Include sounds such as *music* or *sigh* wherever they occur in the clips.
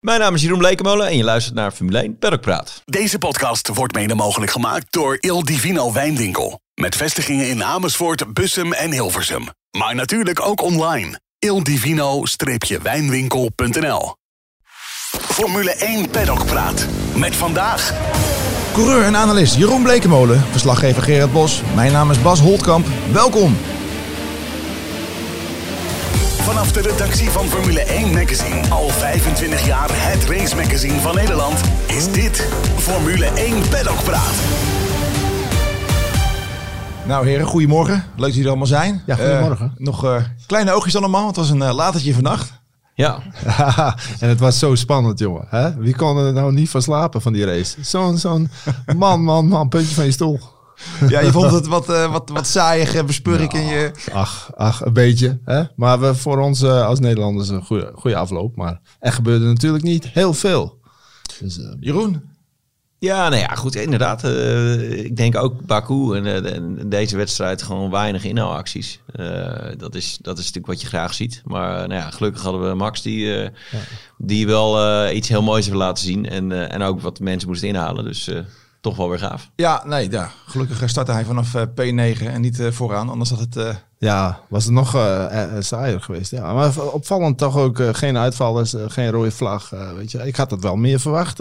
Mijn naam is Jeroen Blekemolen en je luistert naar Formule 1 Paddock Praat. Deze podcast wordt mede mogelijk gemaakt door Il Divino Wijnwinkel. Met vestigingen in Amersfoort, Bussum en Hilversum. Maar natuurlijk ook online. ildivino-wijnwinkel.nl Formule 1 Paddock Praat. Met vandaag... Coureur en analist Jeroen Blekemolen, verslaggever Gerard Bos. Mijn naam is Bas Holtkamp. Welkom. Vanaf de redactie van Formule 1 Magazine, al 25 jaar het race magazine van Nederland, is dit Formule 1 Paddock Praat. Nou heren, goedemorgen. Leuk dat jullie er allemaal zijn. Ja, goedemorgen. Eh, nog eh, kleine oogjes allemaal, want het was een uh, latertje vannacht. Ja. *laughs* en het was zo spannend, jongen. Hè? Wie kon er nou niet van slapen van die race? Zo'n zo'n *laughs* man, man, man, puntje van je stoel. Ja, je vond het wat, uh, wat, wat saaiig, bespeur ik in je... Ach, ach, een beetje. Hè? Maar we, voor ons uh, als Nederlanders een goede, goede afloop. Maar er gebeurde natuurlijk niet heel veel. Dus, uh, Jeroen? Ja, nou ja, goed, inderdaad. ik denk ook Baku en, en, deze wedstrijd gewoon weinig inhaalacties. dat, is, dat is natuurlijk wat je graag ziet. Maar nou ja, gelukkig hadden we Max die, ja. die wel iets heel moois heeft laten zien. En, en ook wat mensen moesten inhalen. Dus toch wel weer gaaf. Ja, nee, ja. gelukkig startte hij vanaf uh, P9 en niet uh, vooraan. Anders had het... Uh... Ja, was het nog saaier geweest. Ja. Maar opvallend toch ook geen uitvallers, geen rode vlag. weet je. Ik had het wel meer verwacht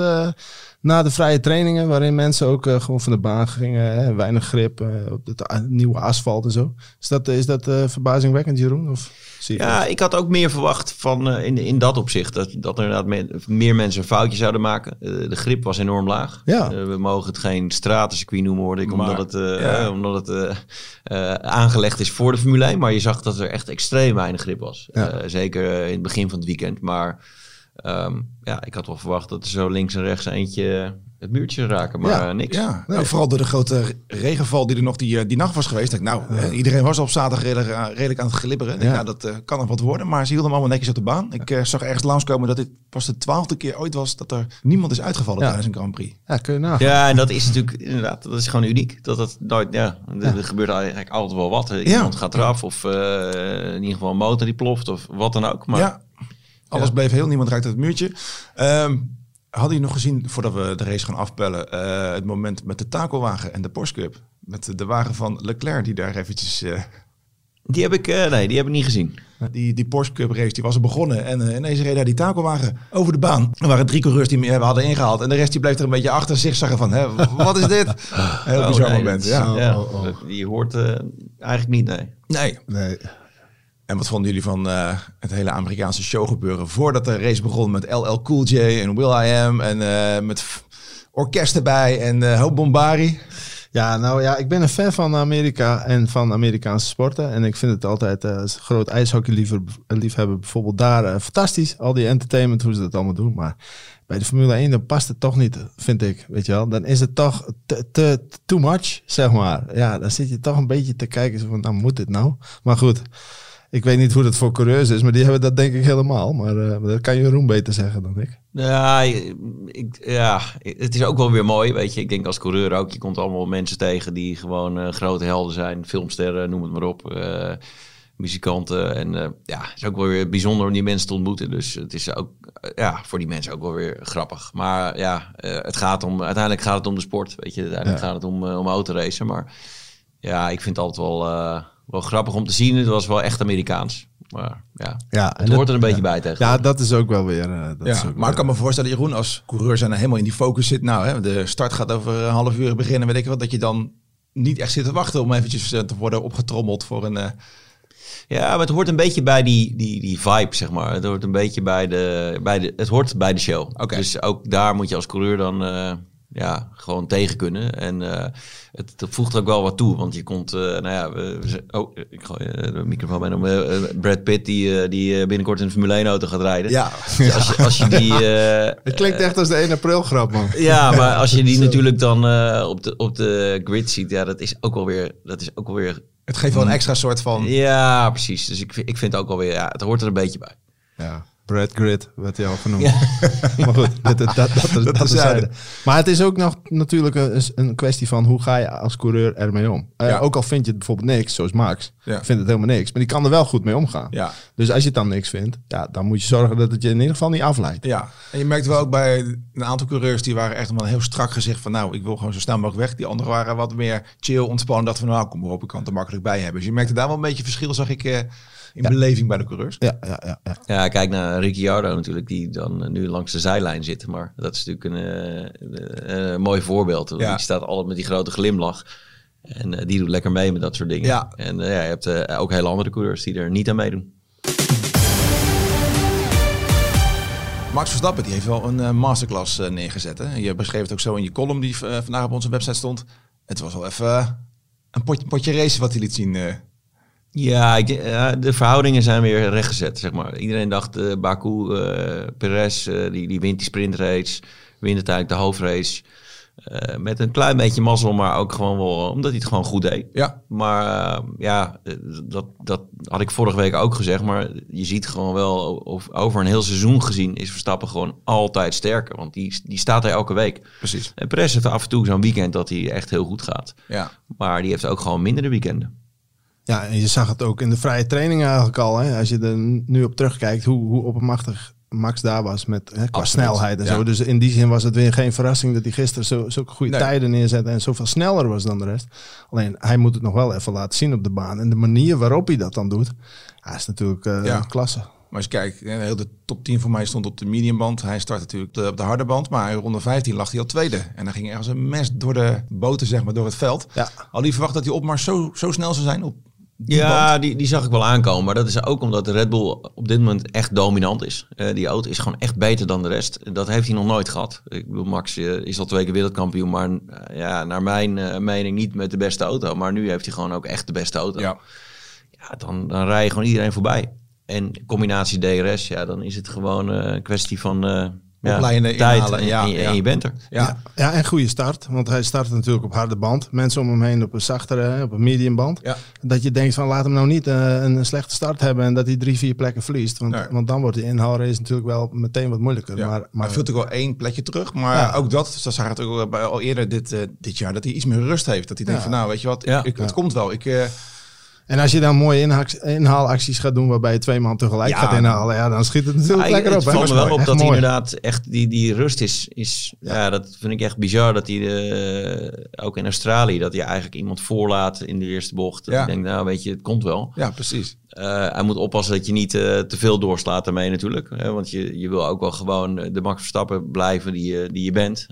na de vrije trainingen, waarin mensen ook gewoon van de baan gingen. Hè, weinig grip op het nieuwe asfalt en zo. Is dat, is dat verbazingwekkend, Jeroen? Of? Ja, ik had ook meer verwacht van uh, in, in dat opzicht. Dat, dat er inderdaad me, meer mensen een foutje zouden maken. Uh, de grip was enorm laag. Ja. Uh, we mogen het geen stratencircuit noemen, hoorde ik. Maar, omdat het, ja. omdat het aangelegd is voor de Formule 1. Maar je zag dat er echt extreem weinig grip was. Ja. zeker in het begin van het weekend. Maar um, ja, ik had wel verwacht dat er zo links en rechts eentje het muurtje raken, maar ja, niks. Ja, nou, vooral door de grote regenval die er nog die, die nacht was geweest. Ik, nou, ja. iedereen was op zaterdag redelijk, redelijk aan het glibberen. Ja. nou, dat uh, kan nog wat worden, maar ze hielden hem allemaal netjes op de baan. Ik uh, zag ergens langskomen dat dit pas de twaalfde keer ooit was dat er niemand is uitgevallen tijdens een Grand Prix. Ja, kun je nagaan. Ja, en dat is natuurlijk inderdaad, dat is gewoon uniek. Dat dat nooit, ja, er gebeurt eigenlijk altijd wel wat. Iemand gaat eraf of uh, in ieder geval een motor die ploft of wat dan ook. Maar ja. Alles bleef heel, niemand raakte het muurtje. Um, Hadden je nog gezien, voordat we de race gaan afbellen, uh, het moment met de takelwagen en de Porsche Cup? Met de wagen van Leclerc die daar eventjes... Uh, die heb ik, uh, nee, die heb ik niet gezien. Die, die Porsche Cup race, die was er begonnen. En uh, ineens reed daar die takelwagen over de baan. Er waren drie coureurs die me hadden ingehaald. En de rest die bleef er een beetje achter zich zeggen van, hè, wat is dit? *laughs* Heel bizar oh, nee, moment, ja. ja oh, oh. Die hoort eigenlijk niet, nee. Nee. Nee. En wat vonden jullie van uh, het hele Amerikaanse showgebeuren voordat de race begon met LL Cool J en Will I Am en uh, met orkest erbij en uh, Hoop Bombari? Ja, nou ja, ik ben een fan van Amerika en van Amerikaanse sporten. En ik vind het altijd als groot ijshockeyliefhebber bijvoorbeeld daar fantastisch. Al die entertainment, hoe ze dat allemaal doen. Maar bij de Formule 1 dan past het toch niet, vind ik. Weet je wel, dan is het toch te, te too much, zeg maar. Ja, dan zit je toch een beetje te kijken van, nou moet dit nou? Maar goed. Ik weet niet hoe dat voor coureurs is, maar die hebben dat denk ik helemaal. Maar uh, dat kan je Roem beter zeggen dan ik. Ja, ik, ja, het is ook wel weer mooi, weet je. Ik denk als coureur ook, je komt allemaal mensen tegen die gewoon uh, grote helden zijn. Filmsterren, noem het maar op. Uh, muzikanten. En ja, het is ook wel weer bijzonder om die mensen te ontmoeten. Dus het is ook ja, voor die mensen ook wel weer grappig. Maar ja, het gaat om, uiteindelijk gaat het om de sport. Weet je, uiteindelijk ja. gaat het om, om autoracen. Maar ja, ik vind het altijd wel wel grappig om te zien. Het was wel echt Amerikaans. Maar ja, ja het hoort er een beetje ja. bij tegen. Ja, dat is ook wel weer. Uh, dat ja, is ook maar ik kan me voorstellen, Jeroen, als coureur zijn helemaal in die focus zit. Nou, hè, de start gaat over een half uur beginnen, weet ik wat, dat je dan niet echt zit te wachten om eventjes te worden opgetrommeld voor een. Uh... Ja, maar het hoort een beetje bij die, die, die vibe, zeg maar. Het hoort een beetje bij de, bij de, het hoort bij de show. Okay. Dus ook daar moet je als coureur dan uh, ja, gewoon tegen kunnen. En uh, het, het voegt ook wel wat toe, want je komt, uh, nou ja, we, oh, ik gooi uh, de microfoon bijna om. Brad Pitt die, die binnenkort in een Formule 1 auto gaat rijden. Ja. Dus als, je, als je die... *laughs* het klinkt echt als de 1 april grap, man. Ja, maar als je die *laughs* natuurlijk dan op, de, op de grid ziet, ja, dat is ook wel weer, dat is ook wel weer... Het geeft wel een extra soort van... Ja, precies. Dus ik, ik vind ook wel weer, ja, het hoort er een beetje bij. Ja. Brad Grid werd hij al genoemd. *laughs* maar goed, dat, dat, dat, dat, dat, terzijde. Maar het is ook nog natuurlijk een, een kwestie van hoe ga je als coureur ermee om. Eh, Ja. ook al vind je het bijvoorbeeld niks, zoals Max, Ja. vindt het helemaal niks. Maar die kan er wel goed mee omgaan. Ja. Dus als je het dan niks vindt, ja, dan moet je zorgen dat het je in ieder geval niet afleidt. Ja, en je merkt wel ook bij een aantal coureurs die waren echt wel heel strak gezegd van nou, ik wil gewoon zo snel mogelijk weg. Die anderen waren wat meer chill, ontspannen. Dat we nou, kom maar op, ik kan het er makkelijk bij hebben. Dus je merkte daar wel een beetje verschil, zag ik, eh, in beleving bij de coureurs. Ja, ja, ja. ja. Ja, kijk naar Ricciardo natuurlijk, die dan nu langs de zijlijn zit. Maar dat is natuurlijk een eh, mooi voorbeeld. Die staat altijd met die grote glimlach. En eh, die doet lekker mee met dat soort dingen. Ja. En eh, ja, je hebt ook hele andere coureurs die er niet aan meedoen. Max Verstappen die heeft wel een masterclass neergezet. Hè? Je beschreef het ook zo in je column die vandaag op onze website stond. Het was wel even een potje, potje race wat hij liet zien. Ja, ik, eh, de verhoudingen zijn weer rechtgezet, zeg maar. Iedereen dacht, eh Baku, eh Perez, die, die wint die sprintrace, wint uiteindelijk de hoofdrace. Met een klein beetje mazzel, maar ook gewoon wel omdat hij het gewoon goed deed. Ja, Maar ja, dat, dat had ik vorige week ook gezegd. Maar je ziet gewoon wel, of over een heel seizoen gezien, is Verstappen gewoon altijd sterker. Want die, die staat er elke week. precies. En Perez heeft af en toe zo'n weekend dat hij echt heel goed gaat. Ja. Maar die heeft ook gewoon mindere weekenden. Ja, en je zag het ook in de vrije training eigenlijk al. Hè? Als je er nu op terugkijkt, hoe, hoe oppermachtig Max daar was met hè, qua snelheid en ja. zo. Dus in die zin was het weer geen verrassing dat hij gisteren zo, zulke goede Nee. tijden neerzette en zoveel sneller was dan de rest. Alleen hij moet het nog wel even laten zien op de baan. En de manier waarop hij dat dan doet, is natuurlijk eh, Ja. klasse. Maar als je kijkt, de top 10 voor mij stond op de mediumband. Hij start natuurlijk op de harde band, maar ronde 15 lag hij al tweede. En dan ging er als een mes door de boten, zeg maar, door het veld. Ja. Al die verwacht dat die opmars zo, zo snel zou zijn op die Ja, band. die, die zag ik wel aankomen. Maar dat is ook omdat de Red Bull op dit moment echt dominant is. Eh, die auto is gewoon echt beter dan de rest. Dat heeft hij nog nooit gehad. Ik bedoel, Max is al twee keer wereldkampioen. Maar eh, ja, naar mijn eh, mening niet met de beste auto. Maar nu heeft hij gewoon ook echt de beste auto. Ja. Ja, dan, dan rij je gewoon iedereen voorbij. En combinatie DRS, ja, dan is het gewoon een kwestie van ja, Opleiden, inhalen, en, ja, en- ja. en je bent er. Ja. Ja, en goede start. Want hij start natuurlijk op harde band. Mensen om hem heen op een zachtere, hè, op een medium band. Ja. Dat je denkt van laat hem nou niet eh, een slechte start hebben en dat hij drie, vier plekken verliest. Want, Nee. want dan wordt die inhaalrace natuurlijk wel meteen wat moeilijker. Ja. Maar, Maar, hij viel natuurlijk wel één plekje terug. Maar Ja. ook dat, zo zag het ook al eerder dit, eh, dit jaar, dat hij iets meer rust heeft. Dat hij denkt Ja. van nou, weet je wat, Ja. ik, het Ja. komt wel. Ik, eh, En als je dan mooie inhaalacties gaat doen waarbij je twee man tegelijk Ja. gaat inhalen, ja, dan schiet het natuurlijk Ja, lekker het op. hè. valt me wel op dat hij inderdaad echt die, die rust is. is ja. dat vind ik echt bizar. Dat hij eh, ook in Australië, dat hij eigenlijk iemand voorlaat in de eerste bocht. Dat Ja. ik denk, nou weet je, het komt wel. ja, precies. Eh, hij moet oppassen dat je niet eh, te veel doorslaat daarmee natuurlijk. Hè, want je, je wil ook wel gewoon de Max Verstappen blijven die, je- die je bent.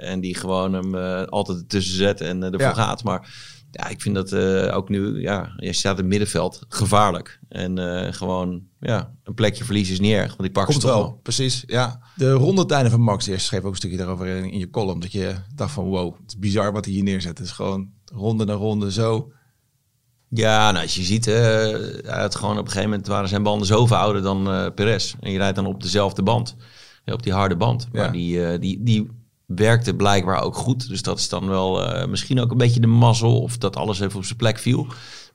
En die gewoon hem altijd ertussen zet en ervoor gaat. Maar ja, ik vind dat eh, ook nu, ja, je staat in het middenveld, gevaarlijk. En eh, gewoon, ja, een plekje verliezen is niet erg. Want die pakken Komt ze wel, wel. precies. Ja. De rondetijden van Max, je schreef ook een stukje daarover in, in je column. Dat je dacht van wow, het is bizar wat hij hier neerzet. Het is gewoon ronde na ronde zo. Ja, nou, als je ziet, eh, hij had gewoon op een gegeven moment waren zijn banden zoveel ouder dan eh Perez. En je rijdt dan op dezelfde band, op die harde band. Maar Ja. die, eh, die, die werkte blijkbaar ook goed. Dus dat is dan wel eh, misschien ook een beetje de mazzel of dat alles even op zijn plek viel.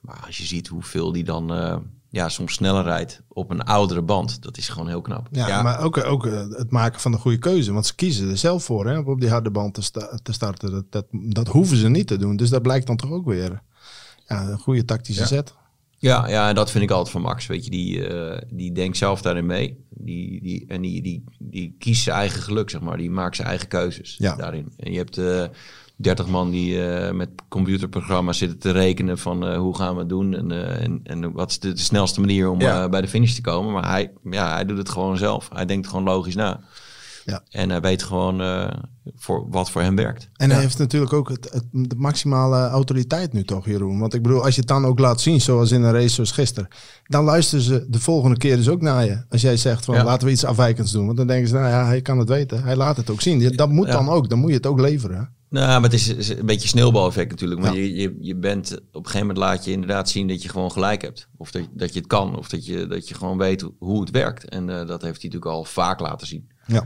Maar als je ziet hoeveel die dan eh, ja, soms sneller rijdt op een oudere band, dat is gewoon heel knap. Ja, Ja. maar ook, ook eh, het maken van de goede keuze. Want ze kiezen er zelf voor hè, om op die harde band te, sta- te starten. Dat, dat, dat hoeven ze niet te doen. Dus dat blijkt dan toch ook weer ja, een goede tactische Ja. zet. Ja, ja, en dat vind ik altijd van Max. Weet je, die, eh, die denkt zelf daarin mee. Die, die, en die, die, die kiest zijn eigen geluk, zeg maar. Die maakt zijn eigen keuzes Ja. daarin. En je hebt eh 30 man die eh, met computerprogramma's zitten te rekenen van hoe gaan we het doen. En, en, en wat is de, de snelste manier om Ja. bij de finish te komen. Maar hij, ja, hij doet het gewoon zelf. Hij denkt gewoon logisch na. Ja. En hij weet gewoon eh, voor, wat voor hem werkt. En hij heeft natuurlijk ook het, het, de maximale autoriteit nu toch, Jeroen. Want ik bedoel, als je het dan ook laat zien, zoals in een race zoals gisteren, dan luisteren ze de volgende keer dus ook naar je. Als jij zegt van Ja. laten we iets afwijkends doen. Want dan denken ze, nou ja, hij kan het weten. Hij laat het ook zien. Dat moet Ja. dan ook. Dan moet je het ook leveren. Nou, maar het is, is een beetje sneeuwbaleffect natuurlijk. Maar Ja. je, je, je bent op een gegeven moment laat je inderdaad zien dat je gewoon gelijk hebt. Of dat, dat je het kan. Of dat je, dat je gewoon weet hoe het werkt. En eh, dat heeft hij natuurlijk al vaak laten zien. Ja.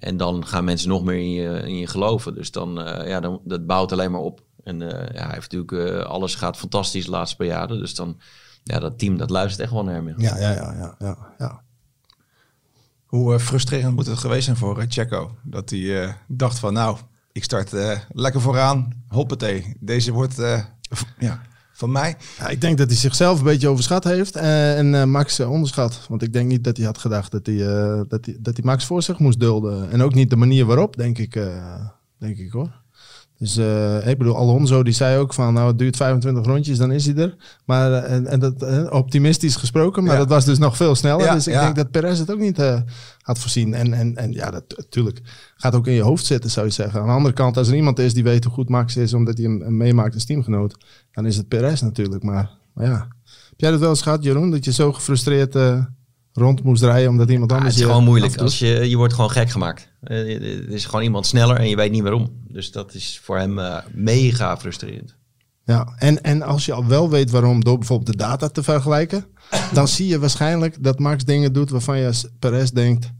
En dan gaan mensen nog meer in je, in je geloven. Dus dan, eh, ja, dan, dat bouwt alleen maar op. En eh, ja, hij heeft natuurlijk, eh, alles gaat fantastisch de laatste paar jaren. Dus dan, ja, dat team dat luistert echt wel naar hem. Ja, ja, ja, ja, ja, ja. Hoe frustrerend moet het geweest zijn voor Checo? Dat hij dacht van, nou, ik start lekker vooraan. Hoppatee, deze wordt ja, van mij. Ja, ik denk dat hij zichzelf een beetje overschat heeft eh, en eh, Max eh, onderschat. Want ik denk niet dat hij had gedacht dat hij, dat, hij, dat hij Max voor zich moest dulden. En ook niet de manier waarop, denk ik, denk ik hoor. Dus eh, ik bedoel, Alonso die zei ook van, nou het duurt 25 rondjes, dan is hij er. Maar, eh, en, en dat, eh, optimistisch gesproken, maar Ja. dat was dus nog veel sneller. Ja, dus ik ja. denk dat Perez het ook niet had voorzien. En, en, en ja, dat natuurlijk gaat ook in je hoofd zitten, zou je zeggen. Aan de andere kant, als er iemand is die weet hoe goed Max is, omdat hij hem meemaakt als teamgenoot, dan is het Perez natuurlijk. Maar, maar ja, heb jij dat wel eens gehad, Jeroen? Dat je zo gefrustreerd rond moest rijden omdat iemand Ja, anders het is gewoon moeilijk. Als je, je wordt gewoon gek gemaakt. Eh, Er is gewoon iemand sneller en je weet niet waarom. Dus dat is voor hem eh, mega frustrerend. Ja, en, en als je al wel weet waarom, door bijvoorbeeld de data te vergelijken, dan zie je waarschijnlijk dat Max dingen doet waarvan je als Perez denkt,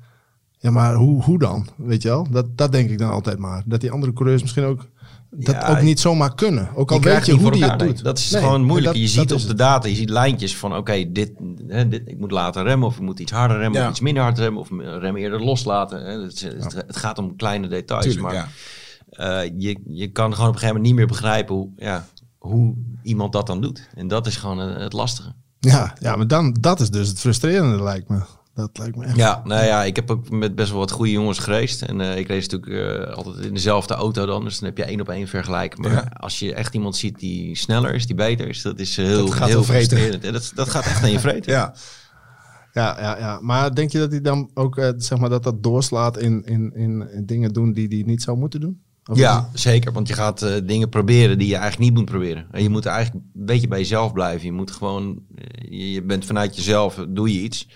ja, maar hoe, hoe dan? Weet je wel? Dat, dat denk ik dan altijd maar. Dat die andere coureurs misschien ook dat Ja, ook niet zomaar kunnen. Ook al weet je hoe die het nee. doet. Dat is Nee, gewoon moeilijk. dat- je ziet op de data, je ziet lijntjes van oké, dit, hè, dit, ik moet later remmen of ik moet iets harder remmen Ja. of iets minder hard remmen of rem eerder loslaten. Hè. Het, is- het, het gaat om kleine details. Tuurlijk, maar eh, je, je kan gewoon op een gegeven moment niet meer begrijpen hoe, ja, hoe iemand dat dan doet. En dat is gewoon eh, het lastige. Ja, ja, maar dan, dat is dus het frustrerende lijkt me. Dat lijkt me echt. Ja, nou ja, ik heb ook met best wel wat goede jongens gereisd. En eh, ik race natuurlijk eh, altijd in dezelfde auto dan. Dus dan heb je één op één vergelijken. Maar Ja. als je echt iemand ziet die sneller is, die beter is, dat is eh, heel, Dat gaat heel vreten. En dat, dat gaat echt aan je vreten. *laughs* Ja. Ja, ja, ja. Maar denk je dat hij dan ook, zeg maar, dat dat doorslaat in, in, in, in dingen doen die hij niet zou moeten doen? Of Ja, zeker. Want je gaat dingen proberen die je eigenlijk niet moet proberen. En je moet eigenlijk een beetje bij jezelf blijven. Je moet gewoon, je, je bent vanuit jezelf, doe je iets.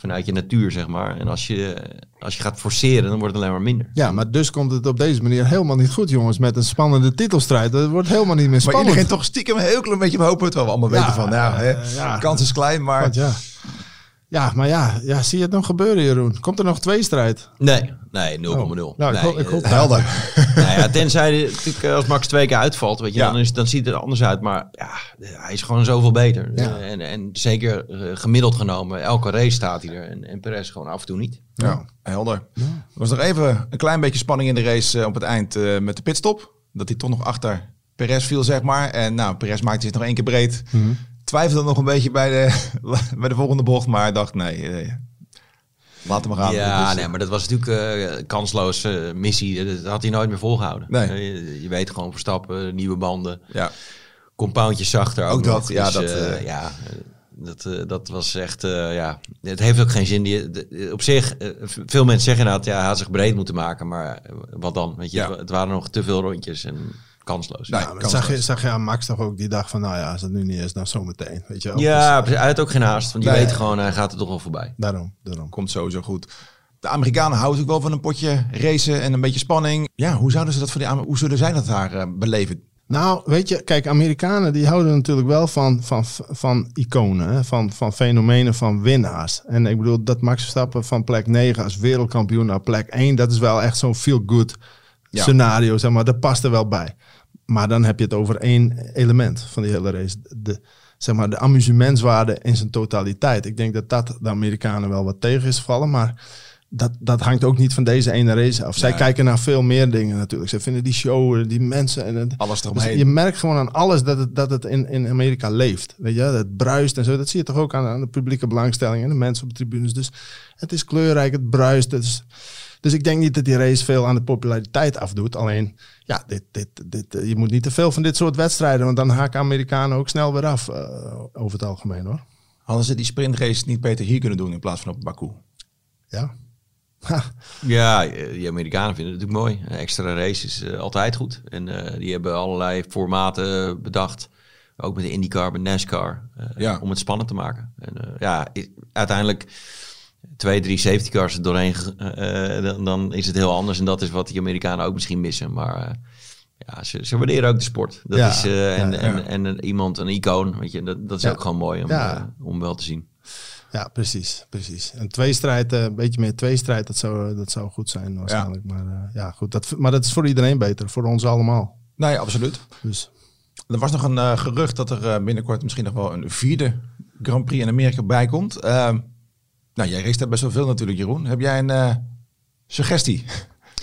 Vanuit je natuur, zeg maar. En als je, als je gaat forceren, dan wordt het alleen maar minder. Ja, maar dus komt het op deze manier helemaal niet goed, jongens. Met een spannende titelstrijd. Dat wordt helemaal niet meer Maar spannend. iedereen toch stiekem een heel klein beetje op hopen. Terwijl we allemaal Ja, weten van, nou, hè, ja. kans is klein, maar... Want ja. Ja, maar ja, ja, zie je het nog gebeuren, Jeroen? Komt er nog twee strijd? Nee, nee, 0,0. Oh. Nou, ik nee, hoop- ik hoop- eh, *laughs* Helder. *laughs* nou ja, tenzij natuurlijk eh, als Max twee keer uitvalt, weet je, Ja. dan, is, dan ziet het er anders uit. Maar ja, hij is gewoon zoveel beter. Ja. Eh, En, en zeker gemiddeld genomen, elke race staat hij er. En, en Perez gewoon af en toe niet. Ja, helder. Er was nog even een klein beetje spanning in de race op het eind eh, met de pitstop. Dat hij toch nog achter Perez viel, zeg maar. En nou, Perez maakte zich nog één keer breed. Twijfelde nog een beetje bij de, *laughs* bij de volgende bocht, maar dacht nee, eh, laat hem gaan. Ja, Dus, nee, maar dat was natuurlijk eh kansloze missie. Dat had hij nooit meer volgehouden. Nee. Eh, Je, je weet gewoon Verstappen, nieuwe banden, ja. compoundjes zachter. Ook, Ook nog. dat, ja, Dus, dat, eh, eh, ja, eh, dat, eh, dat was echt, eh, ja, het heeft ook geen zin. Die, de- op zich, eh, veel mensen zeggen inderdaad, ja, hij had zich breed moeten maken, maar eh, wat dan? Weet je, Ja. het, het waren nog te veel rondjes en kansloos. Nee, Ja, maar kansloos. zag, je, zag je aan Max toch ook die dag van, nou ja, als het nu niet is, dan zometeen. Weet je wel? Ja, Dus, hij had ook geen haast, want je Nee. weet gewoon, hij gaat er toch wel voorbij. daarom, daarom. Komt sowieso goed. De Amerikanen houden ook wel van een potje racen en een beetje spanning. Ja, hoe zouden ze dat voor die Amer- hoe zullen zij dat daar eh, beleven? Nou, weet je, kijk, Amerikanen die houden natuurlijk wel van, van, van iconen? Van, van fenomenen, van winnaars. En ik bedoel, dat Max Verstappen van plek 9 als wereldkampioen naar plek 1, dat is wel echt zo'n feel-good Ja. scenario, zeg maar. Dat past er wel bij. Maar dan heb je het over één element van die hele race. De, zeg maar, de amusementswaarde in zijn totaliteit. Ik denk dat dat de Amerikanen wel wat tegen is gevallen, maar dat, dat hangt ook niet van deze ene race af. Zij Nee. kijken naar veel meer dingen natuurlijk. Ze vinden die show, die mensen en het, Alles dus eromheen. je merkt gewoon aan alles dat het, dat het in, in Amerika leeft. Weet je, het bruist en zo. Dat zie je toch ook aan, aan de publieke belangstelling en de mensen op de tribunes. Dus het is kleurrijk, het bruist. Het is, dus ik denk niet dat die race veel aan de populariteit afdoet. Alleen, ja, dit, dit, dit, eh, je moet niet te veel van dit soort wedstrijden. Want dan haken Amerikanen ook snel weer af, eh, over het algemeen hoor. Hadden ze die sprintrace niet beter hier kunnen doen in plaats van op Baku? Ja. Ja, eh, die Amerikanen vinden het natuurlijk mooi. Een extra race is altijd goed. En eh, die hebben allerlei formaten bedacht. Ook met de IndyCar, met NASCAR. Ja. Om het spannend te maken. En eh, ja, uiteindelijk twee, drie safety cars er doorheen. eh, eh, dan, dan is het heel anders. En dat is wat die Amerikanen ook misschien missen. Maar eh, ja, ze, ze waarderen ook de sport. Dat Ja, is, eh, en, ja, en, ja. en, een- iemand, een icoon, weet je, dat, dat is Ja. ook gewoon mooi om, Ja. om wel te zien. Ja, precies, precies. Een tweestrijd, eh, een beetje meer tweestrijd, dat zou, dat zou goed zijn waarschijnlijk. Maar eh, ja, goed. Dat, maar dat is voor iedereen beter, voor ons allemaal. Nee, absoluut. Dus Er was nog een eh, gerucht dat er binnenkort misschien nog wel een vierde Grand Prix in Amerika bij komt. Nou, jij race daar best wel veel natuurlijk, Jeroen. Heb jij een eh, suggestie? *laughs*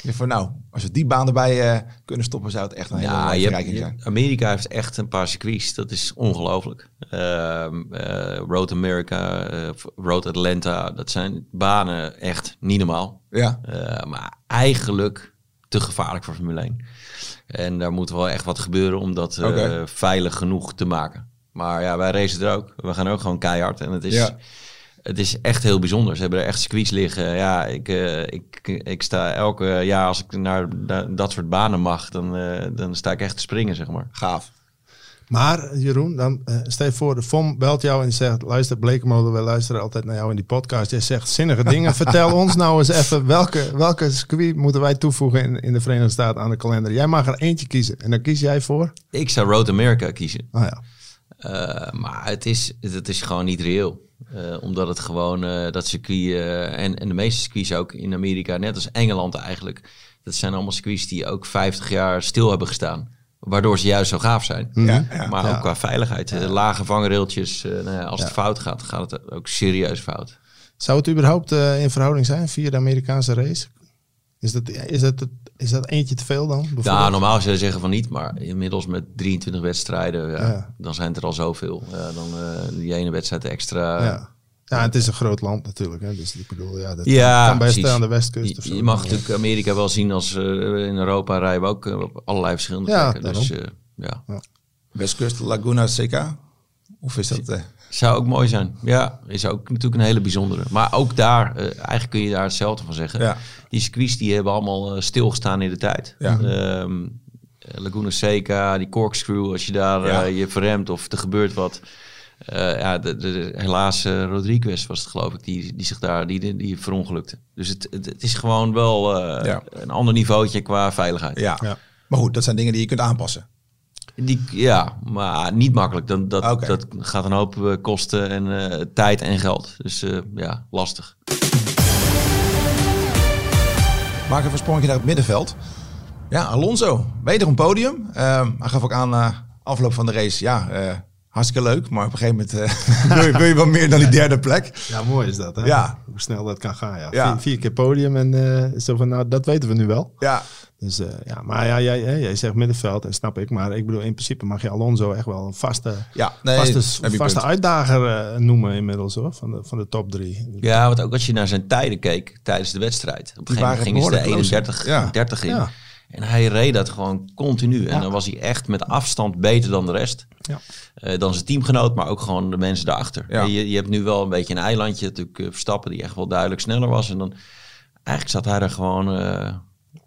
Van nou, als we die baan erbij eh, kunnen stoppen, zou het echt een hele Ja, mooie verrijking je- zijn. Amerika heeft echt een paar circuits. Dat is ongelooflijk. Ehm, eh, Road America, Road Atlanta. Dat zijn banen echt niet normaal. Ja, maar eigenlijk te gevaarlijk voor Formule 1. En daar moet wel echt wat gebeuren om dat veilig genoeg te maken. Maar ja, wij racen er ook. We gaan ook gewoon keihard. En het is, Ja. Het is echt heel bijzonder. Ze hebben er echt circuits liggen. Ja, ik, eh, ik, ik sta elke jaar als ik naar da- dat soort banen mag, dan, eh, dan sta ik echt te springen, zeg maar. gaaf. Maar Jeroen, dan eh, stel je voor, de FOM belt jou en zegt... luister Blekemolen, we luisteren altijd naar jou in die podcast. Jij zegt zinnige dingen. *laughs* Vertel ons nou eens even welke, welke circuit moeten wij toevoegen in, in de Verenigde Staten aan de kalender. Jij mag er eentje kiezen. En dan kies jij voor... Ik zou Road America kiezen. Oh ja. Eh, maar het is, het is gewoon niet reëel. Eh, omdat het gewoon eh, dat circuit eh, en, en de meeste circuits ook in Amerika, net als Engeland eigenlijk, dat zijn allemaal circuits die ook 50 jaar stil hebben gestaan. Waardoor ze juist zo gaaf zijn. Ja, ja. Maar Ja. ook qua veiligheid. Lage vangrailtjes. eh, nou ja, als het fout gaat, gaat het ook serieus fout. Zou het überhaupt in verhouding zijn via de Amerikaanse race? Is dat, is dat, is dat eentje te veel dan? Nou, bijvoorbeeld? normaal zou je zeggen van niet, maar inmiddels met 23 wedstrijden, ja, Ja. dan zijn het er al zoveel. Ja, dan eh, die ene wedstrijd extra. ja. ja, het is een groot land natuurlijk. Hè? Dus ik bedoel, ja, dat Ja, kan best precies. aan de westkust of Je, zo. je mag natuurlijk Amerika wel zien als eh, in Europa rijden we ook eh, op allerlei verschillende Ja, plekken. Dus eh, ja, Westkust, Laguna, CK? Of is dat... zou ook mooi zijn. Ja, is ook natuurlijk een hele bijzondere. Maar ook daar, eh, eigenlijk kun je daar hetzelfde van zeggen. Ja. Die circuits die hebben allemaal eh, stilgestaan in de tijd. Ja. Ehm, eh, Laguna Seca, die corkscrew, als je daar Ja. je verremt of er gebeurt wat. Eh, ja, de, de, helaas eh, Rodriguez was het geloof ik, die, die zich daar die, die, verongelukte. Dus het, het, het is gewoon wel eh, Ja. een ander niveautje qua veiligheid. ja. Ja. Maar goed, dat zijn dingen die je kunt aanpassen. Die, ja, maar niet makkelijk. Dan, dat, dat gaat een hoop eh, kosten en eh, tijd en geld. Dus eh, ja, lastig. Maak even een sprongje naar het middenveld. Ja, Alonso, weder een podium. Ehm, hij gaf ook aan na afloop van de race, ja, eh, hartstikke leuk. Maar op een gegeven moment eh, *laughs* wil, je, wil je wel meer dan die derde plek. Ja, mooi is dat. Hè? Ja. Hoe snel dat kan gaan. Ja. Ja. Vier, vier keer podium en eh, zo van, nou, dat weten we nu wel. Ja, Dus eh, ja, maar ja, jij, jij, jij zegt middenveld, en snap ik. Maar ik bedoel, in principe mag je Alonso echt wel een vaste, ja nee, vaste, vaste uitdager eh, noemen inmiddels hoor, van de, van de top drie. Ja, want ook als je naar zijn tijden keek tijdens de wedstrijd. Op een Die gegeven moment gingen ze de behoorlijk 31 close. Ja. 30 in. Ja. En hij reed dat gewoon continu. En Ja. dan was hij echt met afstand beter dan de rest. Ja. Eh, dan zijn teamgenoot, maar ook gewoon de mensen daarachter. Je, je hebt nu wel een beetje een eilandje. Natuurlijk Verstappen die echt wel duidelijk sneller was. En dan eigenlijk zat hij er gewoon eh,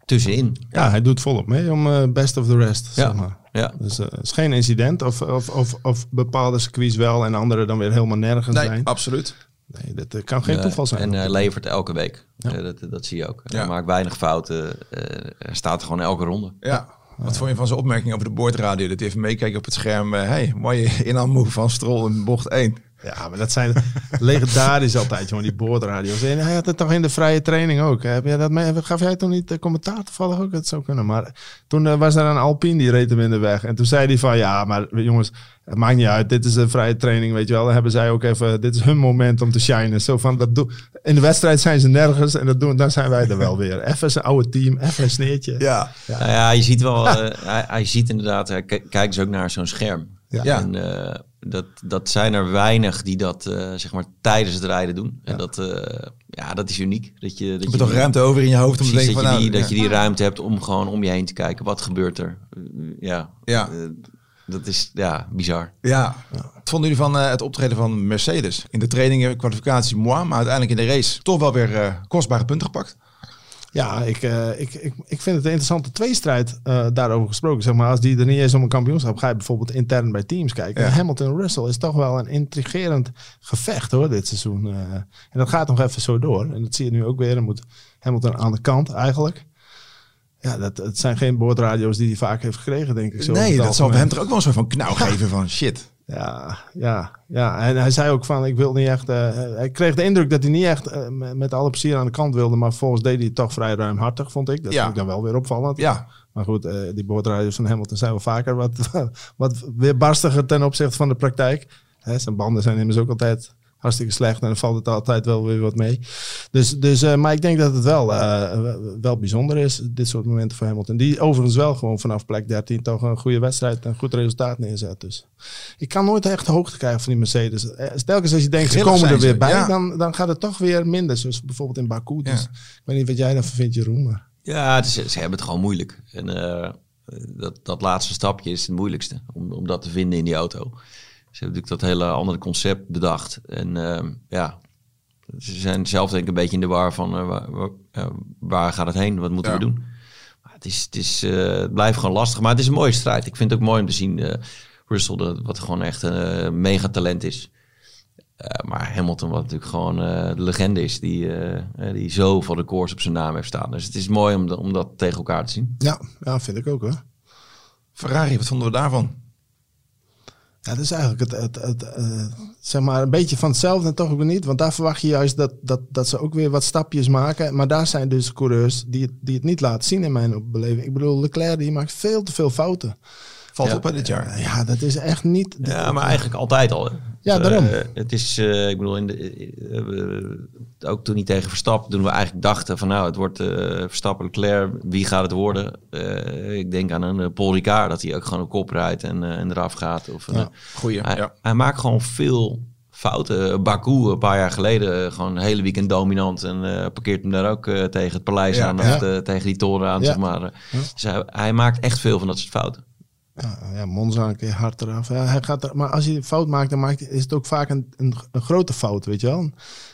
tussenin. Ja, hij doet volop mee om eh, best of the rest, Ja. zeg maar. Ja. Dus eh, het is geen incident of, of, of, of bepaalde circuits wel en andere dan weer helemaal nergens Nee, zijn. absoluut. Nee, dat eh, kan geen toeval zijn. En hij levert elke week. Eh, dat, dat zie je ook. Ja. Hij maakt weinig fouten. eh, hij staat er gewoon elke ronde. Ja. Wat vond je van zijn opmerking over de boordradio? Dat hij even meekijkt op het scherm. eh, hey, mooie *laughs* inhaalmove van Stroll in bocht 1. Ja, maar dat zijn legendarisch altijd, jongen, die boordradio's. En hij had het toch in de vrije training ook. Heb jij dat mee? Gaf jij toen niet de commentaar toevallig ook? Dat zou kunnen. Maar toen eh, was er een Alpine die reed hem in de weg. En toen zei hij van, ja, maar jongens, het maakt niet uit. Dit is een vrije training, weet je wel. Dan hebben zij ook even, dit is hun moment om te shinen. Zo van, dat doe, in de wedstrijd zijn ze nergens en dat doen, dan zijn wij er wel weer. *laughs* Even zijn oude team, even een sneertje. Ja. Nou ja, je ziet wel, eh, hij, hij ziet inderdaad, hij kijkt dus ook naar zo'n scherm. Ja. Ja. En eh, dat, dat zijn er weinig die dat eh, zeg maar tijdens het rijden doen. En dat, eh, ja, dat is uniek. Dat je, dat Je je hebt toch ruimte over in je hoofd om te denken dat, van... je nou, die, dat ja. je die ruimte hebt om gewoon om je heen te kijken. Wat gebeurt er? Eh, ja, Ja. dat is ja, bizar. Ja. Wat vonden jullie van het optreden van Mercedes? In de trainingen, kwalificatie, moi, maar uiteindelijk in de race toch wel weer kostbare punten gepakt. Ja, ik, eh, ik, ik, ik vind het een interessante tweestrijd eh, daarover gesproken. Zeg maar, als die er niet eens om een kampioenschap ga je bijvoorbeeld intern bij teams kijken. Ja. En Hamilton Russell is toch wel een intrigerend gevecht hoor, dit seizoen. eh. en dat gaat nog even zo door. En dat zie je nu ook weer. Dan moet Hamilton aan de kant eigenlijk. Ja, dat, het zijn geen boordradio's die hij vaak heeft gekregen, denk ik. Zo nee, dat zal algemeen. hem toch ook wel een soort van knauw geven van shit. Ja, ja, ja. En hij zei ook van, ik wil niet echt... eh, hij kreeg de indruk dat hij niet echt eh, met, alle plezier aan de kant wilde. Maar volgens deed hij het toch vrij ruimhartig, vond ik. Dat Ja. vond ik dan wel weer opvallend. Ja, Maar goed, eh, die boordrijders van Hamilton zijn wel vaker wat, *laughs* wat weerbarstiger ten opzichte van de praktijk. Hè, zijn banden zijn immers ook altijd hartstikke slecht. En dan valt het altijd wel weer wat mee. Dus, dus, uh, maar ik denk dat het wel, uh, wel bijzonder is, dit soort momenten voor Hamilton. Die overigens wel gewoon vanaf plek 13 toch een goede wedstrijd en een goed resultaat neerzet. Dus ik kan nooit echt hoogte krijgen van die Mercedes. Stelkens als je denkt, ze komen er weer bij, ja. dan, dan gaat het toch weer minder. Zoals bijvoorbeeld in Baku. Dus ja. ik weet niet wat jij daarvan vindt, Jeroen. Maar... Ja, is, ze hebben het gewoon moeilijk. En uh, dat, dat laatste stapje is het moeilijkste om, om dat te vinden in die auto. Ze hebben natuurlijk dat hele andere concept bedacht. En uh, ja, ze zijn zelf denk ik een beetje in de war van uh, waar, waar, uh, waar, gaat het heen? Wat moeten ja. we doen? Maar het, is, het, is, het blijft gewoon lastig. Maar het is een mooie strijd. Ik vind het ook mooi om te zien Russell, dat, wat gewoon echt een mega talent is. maar Hamilton, wat natuurlijk gewoon de legende is, die, die zo van de koers op zijn naam heeft staan. Dus het is mooi om, om dat tegen elkaar te zien. Ja, ja vind ik ook hoor. Ferrari, wat vonden we daarvan? Ja, dat is eigenlijk het, het, het uh, zeg maar een beetje van hetzelfde en toch ook niet. Want daar verwacht je juist dat, dat, dat ze ook weer wat stapjes maken. Maar daar zijn dus coureurs die het, die het niet laten zien in mijn beleving. Ik bedoel, Leclerc die maakt veel te veel fouten. Valt ja. op bij dit jaar. Ja, dat is echt niet... Ja, maar eigenlijk altijd al. Hè. Ja, daarom. Uh, het is, uh, ik bedoel, in de, uh, ook toen niet tegen Verstappen, toen we eigenlijk dachten van nou, het wordt Verstappen, Leclerc, wie gaat het worden? ik denk aan een Paul Ricard, dat hij ook gewoon op kop rijdt en, en eraf gaat. Of, ja, goeie, hij, ja. hij maakt gewoon veel fouten. Baku een paar jaar geleden gewoon een hele weekend dominant en parkeert hem daar ook tegen het paleis ja, aan, ja. of de, tegen die toren aan, zeg maar. Dus hij, hij maakt echt veel van dat soort fouten. Ja, ja, Monza een keer hard eraf. Ja, hij gaat er, maar als hij een fout maakt, dan maakt, is het ook vaak een, een, een grote fout, weet je wel.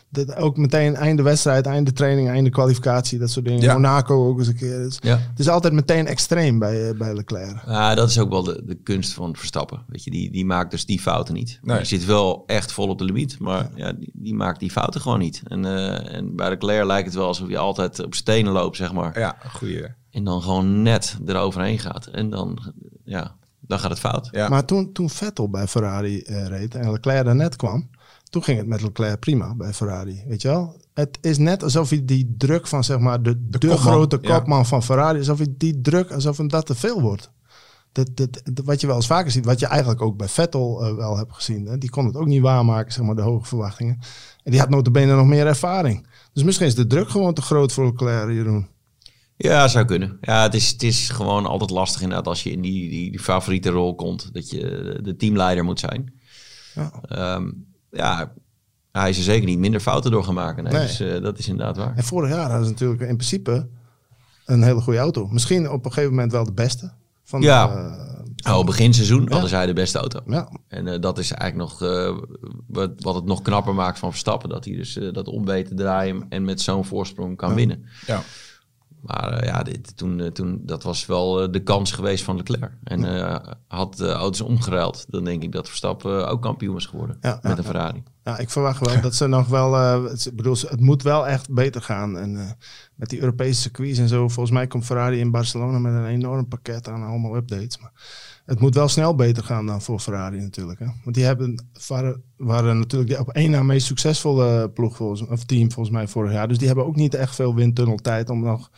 Dat ook meteen einde wedstrijd, einde training, einde kwalificatie, dat soort dingen. Ja. Monaco ook eens een keer. Dus ja. Het is altijd meteen extreem bij, bij Leclerc. Ja, dat is ook wel de, de kunst van Verstappen. Weet je, die, die maakt dus die fouten niet. Nee. Die zit wel echt vol op de limiet, maar ja. ja die, die, maakt die fouten gewoon niet. En, uh, en bij Leclerc lijkt het wel alsof je altijd op stenen loopt, zeg maar. Ja, goeie. En dan gewoon net eroverheen gaat. En dan, ja, dan gaat het fout. Ja. Maar toen, toen Vettel bij Ferrari uh, reed en Leclerc er net kwam, toen ging het met Leclerc prima bij Ferrari. Weet je wel? Het is net alsof hij die druk van zeg maar de, de, de kopman, grote kopman ja. van Ferrari, alsof hij die druk, alsof hem dat te veel wordt. Dat, dat, dat, wat je wel eens vaker ziet, wat je eigenlijk ook bij Vettel uh, wel hebt gezien. Hè? Die kon het ook niet waarmaken, zeg maar, de hoge verwachtingen. En die had notabene nog meer ervaring. Dus misschien is de druk gewoon te groot voor Leclerc, Jeroen. Ja, zou kunnen. Ja, het is, het is gewoon altijd lastig inderdaad als je in die, die, die favoriete rol komt. Dat je de teamleider moet zijn. Ja, um, ja hij is er zeker niet minder fouten door gaan maken. Nee, nee. Dus uh, dat is inderdaad waar. En vorig jaar hadden ze natuurlijk in principe een hele goede auto. Misschien op een gegeven moment wel de beste. Van ja. De, uh, oh, begin seizoen ja. hadden zij de beste auto. Ja. En uh, dat is eigenlijk nog wat, wat het nog knapper maakt van Verstappen. Dat hij dus dat om weet te draaien en met zo'n voorsprong kan ja. winnen. Ja. Maar uh, ja, dit, toen, uh, toen, dat was wel uh, de kans geweest van Leclerc. En had de auto's omgeruild, dan denk ik dat Verstappen ook kampioen was geworden ja, met een Ferrari. Ja, ik verwacht wel dat ze nog wel, het, bedoel, het moet wel echt beter gaan. En met die Europese circuits en zo, volgens mij komt Ferrari in Barcelona met een enorm pakket aan allemaal updates. Maar het moet wel snel beter gaan dan voor Ferrari natuurlijk. Hè? Want die hebben, waren, waren natuurlijk de op één na meest succesvolle ploeg volgens, of team volgens mij vorig jaar. Dus die hebben ook niet echt veel windtunneltijd om nog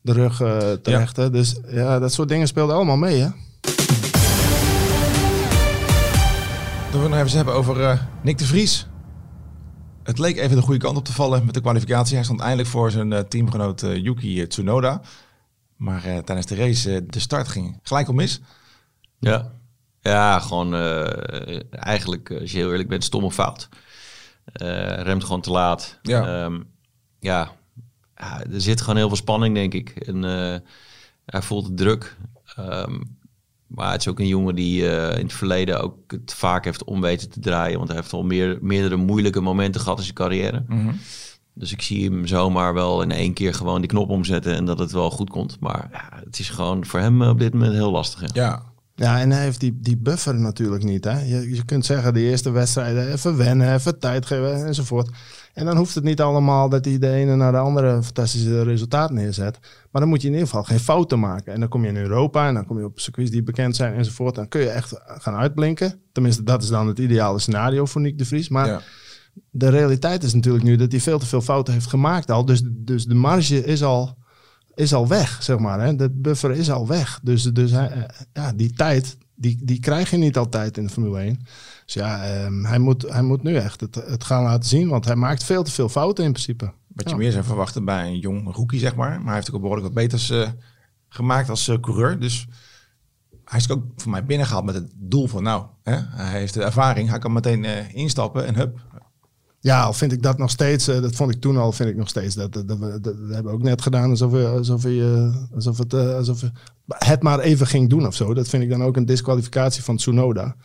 de rug uh, te ja. rechten. Dus ja, dat soort dingen speelden allemaal mee. Hè? Dan we nog even hebben over uh, Nick de Vries. Het leek even de goede kant op te vallen met de kwalificatie. Hij stond eindelijk voor zijn uh, teamgenoot Yuki Tsunoda. Maar tijdens de race de start ging gelijk al mis. Ja, ja gewoon uh, eigenlijk, als je heel eerlijk bent, stomme fout. Uh, remt gewoon te laat. Ja. Um, ja. ja, er zit gewoon heel veel spanning, denk ik. En uh, hij voelt het druk. Um, maar het is ook een jongen die uh, in het verleden ook het vaak heeft om weten te draaien. Want hij heeft al meer, meerdere moeilijke momenten gehad in zijn carrière. Mm -hmm. Dus ik zie hem zomaar wel in één keer gewoon die knop omzetten en dat het wel goed komt. Maar ja, het is gewoon voor hem op dit moment heel lastig. Hè? Ja, ja, en hij heeft die, die buffer natuurlijk niet. Hè? Je, je kunt zeggen, de eerste wedstrijden even wennen, even tijd geven enzovoort. En dan hoeft het niet allemaal dat hij de ene naar de andere fantastische resultaat neerzet. Maar dan moet je in ieder geval geen fouten maken. En dan kom je in Europa en dan kom je op circuits die bekend zijn enzovoort. Dan kun je echt gaan uitblinken. Tenminste, dat is dan het ideale scenario voor Nick de Vries. Maar ja. de realiteit is natuurlijk nu dat hij veel te veel fouten heeft gemaakt al. Dus, dus de marge is al is al weg, zeg maar. Hè? De buffer is al weg. Dus, dus hij, ja, die tijd, Die, die krijg je niet altijd in de Formule 1. Dus ja, ehm, hij, moet, hij moet nu echt het, het gaan laten zien. Want hij maakt veel te veel fouten in principe. Wat je meer zou verwachten bij een jong rookie, zeg maar. Maar hij heeft ook behoorlijk wat beters eh, gemaakt als eh, coureur. Dus hij is ook voor mij binnengehaald met het doel van, nou, hè, hij heeft de ervaring. Hij kan meteen eh, instappen en hup. Ja, al vind ik dat nog steeds, eh, dat vond ik toen al, vind ik nog steeds. Dat, dat, dat, we- dat, hebben we ook net gedaan alsof, we, alsof, we, eh, alsof, het, eh, alsof we het maar even ging doen of zo. Dat vind ik dan ook een disqualificatie van Tsunoda.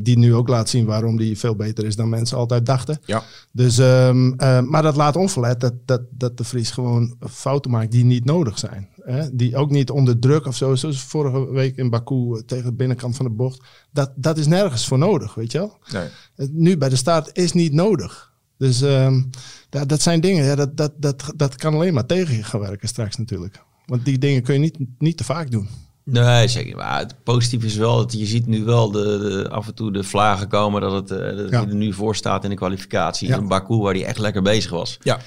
Die nu ook laat zien waarom die veel beter is dan mensen altijd dachten. Ja. Dus, ehm, eh, maar dat laat onverlet dat, dat, dat de Vries gewoon fouten maakt die niet nodig zijn. Hè? Die ook niet onder druk of zo, zoals vorige week in Baku eh, tegen de binnenkant van de bocht. Dat, dat is nergens voor nodig, weet je wel. Nee. Het nu bij de start is niet nodig. Dus ehm, dat, dat zijn dingen, ja, dat, dat, dat, dat kan alleen maar tegen je gaan werken straks natuurlijk. Want die dingen kun je niet, niet te vaak doen. Nee, zeker. Maar het positieve is wel dat je ziet nu wel de, de- af en toe de vlagen komen dat, het, eh, dat Ja. hij er nu voor staat in de kwalificatie. Ja. In Baku, waar hij echt lekker bezig was. Ja.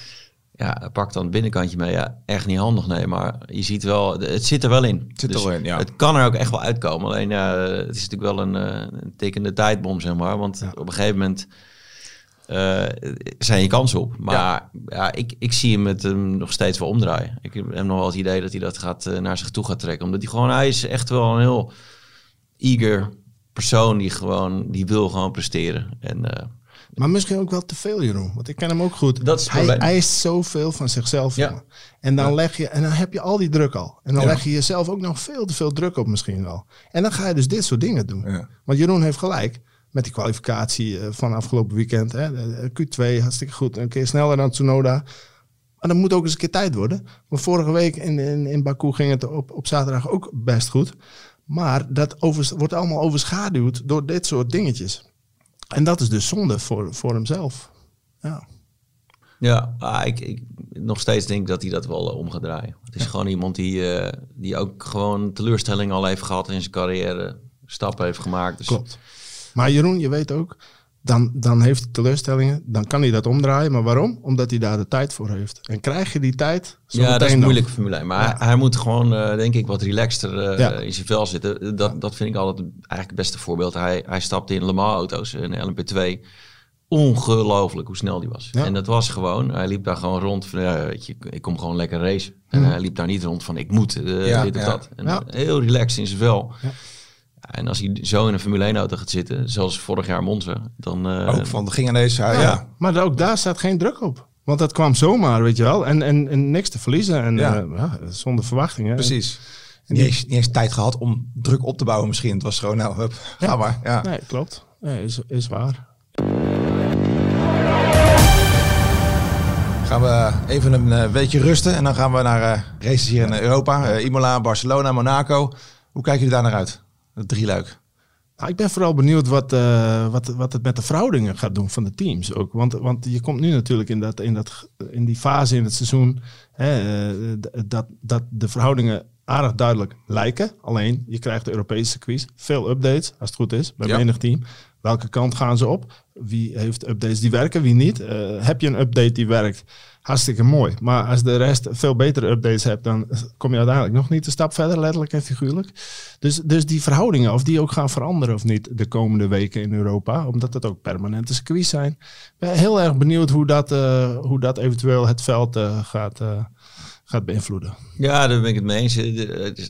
Ja, pakt dan het binnenkantje mee. Ja, echt niet handig, nee. Maar je ziet wel, het zit er wel in. Dus zit er wel in, ja. Het kan er ook echt wel uitkomen. Alleen ja, het is natuurlijk wel een, eh, een tikkende tijdbom, zeg maar. Want op een gegeven moment eh, zijn je kansen op. Maar ja. ik, ik zie hem met hem nog steeds wel omdraaien. Ik heb nog wel het idee dat hij dat gaat, eh, naar zich toe gaat trekken. Omdat hij gewoon, hij is echt wel een heel eager persoon die gewoon, die wil gewoon presteren. En eh, Maar misschien ook wel te veel, Jeroen. Want ik ken hem ook goed. Dat is hij eist zoveel van zichzelf. Ja. En dan leg je, en dan heb je al die druk al. En dan Ja. leg je jezelf ook nog veel te veel druk op misschien wel. En dan ga je dus dit soort dingen doen. Want Jeroen heeft gelijk met die kwalificatie eh, van afgelopen weekend. Hè. De- de Q2, hartstikke goed. Een keer sneller dan Tsunoda. Maar dat moet ook eens een keer tijd worden. Maar vorige week in, in, in Baku ging het op, op zaterdag ook best goed. Maar dat over, wordt allemaal overschaduwd door dit soort dingetjes. En dat is dus zonde voor, voor hemzelf. Ja. Ja, ah, ik, ik nog steeds denk dat hij dat wel om gaat draaien. Het is gewoon iemand die, eh, die ook gewoon teleurstelling al heeft gehad in zijn carrière. Stappen heeft gemaakt. Dus Klopt. Maar Jeroen, je weet ook, dan, dan heeft hij teleurstellingen. Dan kan hij dat omdraaien. Maar waarom? Omdat hij daar de tijd voor heeft. En krijg je die tijd? zo ja, dat is meteen dan. moeilijk Formule 1. Maar hij, hij moet gewoon, eh, denk ik, wat relaxter eh, Ja. in zijn vel zitten. Dat, dat vind ik altijd eigenlijk het beste voorbeeld. Hij, hij stapte in Le Mans auto's, in LMP2. Ongelooflijk hoe snel die was. En dat was gewoon, hij liep daar gewoon rond van, ja, weet je, ik kom gewoon lekker racen. En hij liep daar niet rond van, ik moet eh, Ja, dit of dat. En heel relaxed in zijn vel. Ja. En als hij zo in een Formule 1 auto gaat zitten, zoals vorig jaar Monza, dan... eh, Ook van, ging ineens, ja, Ja, ja. Maar ook daar staat geen druk op. Want dat kwam zomaar, weet je wel. En, en, en niks te verliezen. En Ja. ja. ja, zonder verwachtingen. precies. Niet eens, niet eens tijd gehad om druk op te bouwen misschien. Het was gewoon, nou, hup, ga maar. Ja. Nee, klopt. Nee, is, is waar. Gaan we even een eh, weekje rusten en dan gaan we naar eh, races hier in Europa. Eh, Imola, Barcelona, Monaco. Hoe kijken jullie daar naar uit? Het drieluik. Nou, ik ben vooral benieuwd wat, eh, wat, wat het met de verhoudingen gaat doen van de teams ook. Want, want je komt nu natuurlijk in, dat, in, dat, in die fase in het seizoen hè, eh, dat, dat de verhoudingen aardig duidelijk lijken. Alleen, je krijgt de Europese circuits, veel updates, als het goed is, bij Ja. menig team. Welke kant gaan ze op? Wie heeft updates die werken, wie niet? Eh, heb je een update die werkt? Hartstikke mooi. Maar als de rest veel betere updates hebt, dan kom je uiteindelijk nog niet een stap verder, letterlijk en figuurlijk. Dus, dus die verhoudingen, of die ook gaan veranderen of niet de komende weken in Europa, omdat het ook permanente circuits zijn. Ik ben heel erg benieuwd hoe dat, eh, hoe dat eventueel het veld eh, gaat, eh, gaat beïnvloeden. Ja, daar ben ik het mee eens.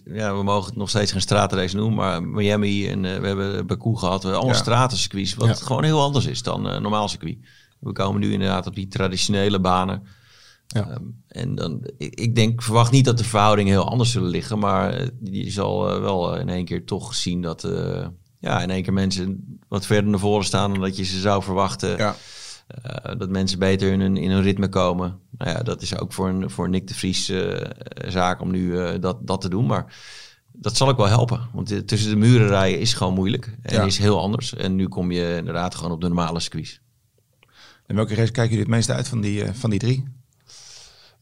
Ja, we mogen het nog steeds geen stratenrace noemen, maar Miami en we hebben Baku gehad. We allemaal Ja. stratencircuits, wat Ja. gewoon heel anders is dan een normaal circuit. We komen nu inderdaad op die traditionele banen. Ja. Ehm, en dan, ik, ik denk, verwacht niet dat de verhoudingen heel anders zullen liggen, maar eh, je zal eh, wel in één keer toch zien dat eh, ja, in één keer mensen wat verder naar voren staan dan dat je ze zou verwachten. Ja. Dat mensen beter in hun, in hun ritme komen. Nou ja, dat is ook voor, een, voor Nick de Vries zaak om nu dat, dat te doen. Maar dat zal ook wel helpen. Want tussen de muren rijden is gewoon moeilijk. En Ja. is heel anders. En nu kom je inderdaad gewoon op de normale circuits. En welke race kijken jullie het meest uit van die, van die drie?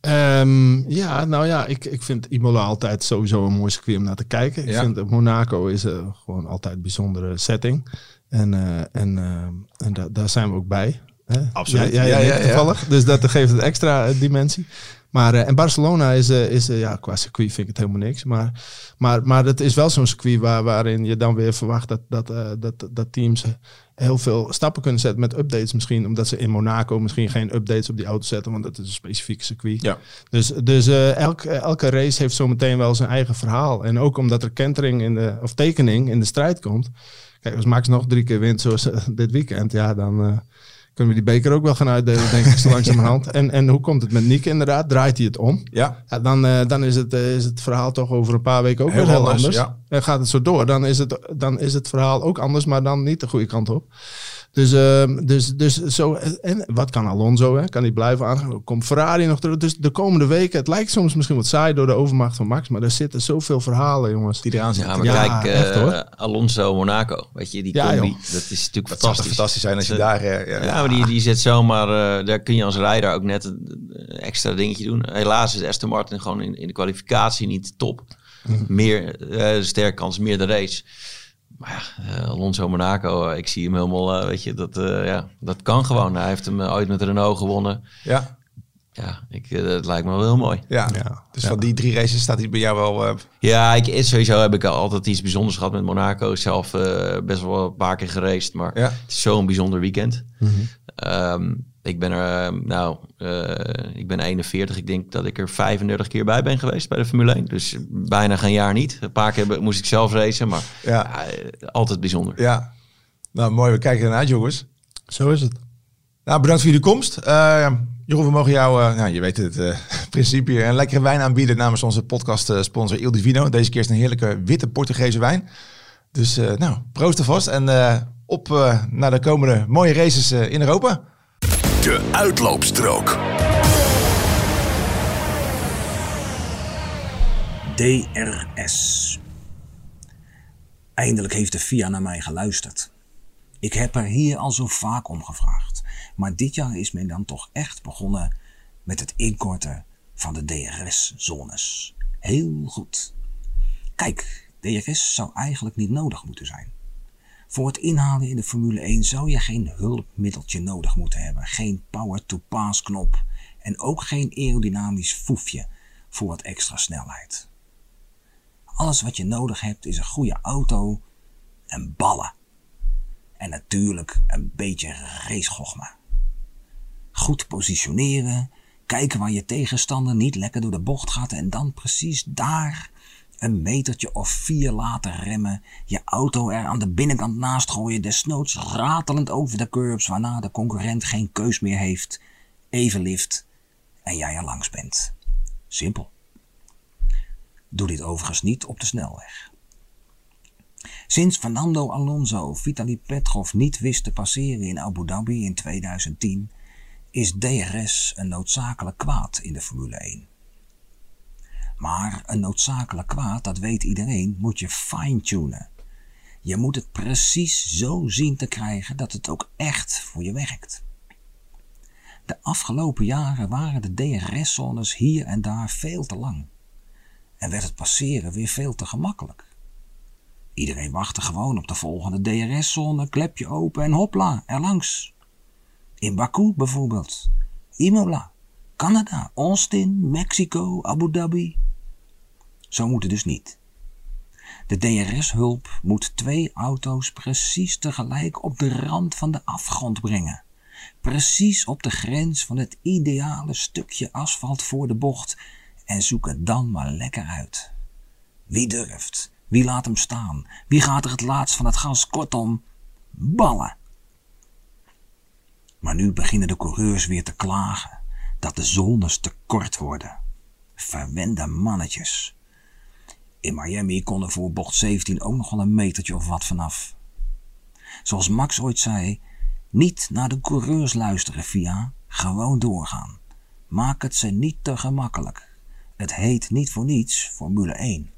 Ehm, ja, nou ja, ik, ik vind Imola altijd sowieso een mooi circuit om naar te kijken. Ik Ja. vind dat Monaco is eh, gewoon altijd een bijzondere setting. En, eh, en, eh, en da- daar zijn we ook bij. Hè? Absoluut. Ja, ja, Ja, toevallig. Dus dat geeft het extra eh, dimensie. Maar, eh, en Barcelona is, eh, is eh, ja, qua circuit vind ik het helemaal niks. Maar, maar, maar het is wel zo'n circuit waar, waarin je dan weer verwacht dat, dat, eh, dat, dat teams heel veel stappen kunnen zetten met updates misschien. Omdat ze in Monaco misschien geen updates op die auto zetten, want dat is een specifiek circuit. Ja. Dus, dus eh, elk, elke race heeft zometeen wel zijn eigen verhaal. En ook omdat er kentering in de, of tekening in de strijd komt. Kijk, als Max nog drie keer wint zoals eh, dit weekend, ja, dan eh, kunnen we die beker ook wel gaan uitdelen, denk ik, zo langzamerhand. *laughs* En, en hoe komt het met Nick inderdaad? Draait hij het om? Ja, Ja, dan, eh, dan is, het, eh, is het verhaal toch over een paar weken ook Heel weer heel anders, anders. ja. En gaat het zo door, dan is het, dan is het verhaal ook anders, maar dan niet de goede kant op. Dus, ehm, dus, dus zo, en wat kan Alonso? Hè? Kan hij blijven aan? Komt Ferrari nog terug? Dus de komende weken, het lijkt soms misschien wat saai door de overmacht van Max, maar er zitten zoveel verhalen, jongens. die eraan zitten. Ja, maar Ja, kijk, echt, eh, hoor. Alonso, Monaco. Weet je, die Ja, combi, joh. dat is natuurlijk fantastisch. fantastisch zijn als je daar... eh, ja, Ja, maar die, die zit zomaar, eh, daar kun je als rijder ook net een extra dingetje doen. Helaas is Aston Martin gewoon in, in de kwalificatie niet top. Meer, eh sterke kans, meer de race. Maar ja, eh, Alonso Monaco, eh, ik zie hem helemaal, eh, weet je, dat, eh, ja, dat kan gewoon. Hij heeft hem ooit met Renault gewonnen. ja, Ja, ik, dat lijkt me wel heel mooi. ja. Ja. Dus Ja. van die drie races staat hij bij jou wel... eh, Ja, ik, sowieso heb ik altijd iets bijzonders gehad met Monaco. Zelf eh, best wel een paar keer gereisd, maar Ja. het is zo'n bijzonder weekend. Ehm, ik ben er, eh, nou, eh, ik ben 41. Ik denk dat ik er 35 keer bij ben geweest bij de Formule 1. Dus bijna geen jaar niet. Een paar keer moest ik zelf racen, maar Ja. altijd bijzonder. ja. Nou, mooi. We kijken ernaar, jongens. Zo is het. Nou, bedankt voor jullie komst. Eh Jeroen, we mogen jou, eh, nou, je weet het eh, *laughs* principe hier, een lekkere wijn aanbieden namens onze podcast sponsor Il Divino. Deze keer is het een heerlijke witte Portugese wijn. Dus eh, nou, proost alvast en eh, op eh, naar de komende mooie races eh, in Europa. De uitloopstrook. DRS. Eindelijk heeft de FIA naar mij geluisterd. Ik heb er hier al zo vaak om gevraagd. Maar dit jaar is men dan toch echt begonnen met het inkorten van de DRS-zones. Heel goed. Kijk, DRS zou eigenlijk niet nodig moeten zijn. Voor het inhalen in de Formule 1 zou je geen hulpmiddeltje nodig moeten hebben. Geen power-to-pass knop. En ook geen aerodynamisch foefje voor wat extra snelheid. Alles wat je nodig hebt is een goede auto en ballen. En natuurlijk een beetje racegochme. Goed positioneren, kijken waar je tegenstander niet lekker door de bocht gaat en dan precies daar een metertje of vier laten remmen, je auto er aan de binnenkant naast gooien, desnoods ratelend over de curbs waarna de concurrent geen keus meer heeft, even lift en jij er langs bent. Simpel. Doe dit overigens niet op de snelweg. Sinds Fernando Alonso Vitaly Petrov niet wist te passeren in Abu Dhabi in 2010, is DRS een noodzakelijk kwaad in de Formule 1. Maar een noodzakelijk kwaad, dat weet iedereen, moet je fine-tunen. Je moet het precies zo zien te krijgen dat het ook echt voor je werkt. De afgelopen jaren waren de DRS-zones hier en daar veel te lang. En werd het passeren weer veel te gemakkelijk. Iedereen wachtte gewoon op de volgende DRS-zone, klepje open en hopla, erlangs. In Baku bijvoorbeeld, Imola, Canada, Austin, Mexico, Abu Dhabi. Zo moet het dus niet. De DRS-hulp moet twee auto's precies tegelijk op de rand van de afgrond brengen. Precies op de grens van het ideale stukje asfalt voor de bocht en zoek het dan maar lekker uit. Wie durft? Wie laat hem staan? Wie gaat er het laatst van het gas? Kortom, ballen. Maar nu beginnen de coureurs weer te klagen dat de zones te kort worden. Verwende mannetjes. In Miami kon er voor bocht 17 ook nog wel een metertje of wat vanaf. Zoals Max ooit zei, niet naar de coureurs luisteren via, gewoon doorgaan. Maak het ze niet te gemakkelijk. Het heet niet voor niets Formule 1.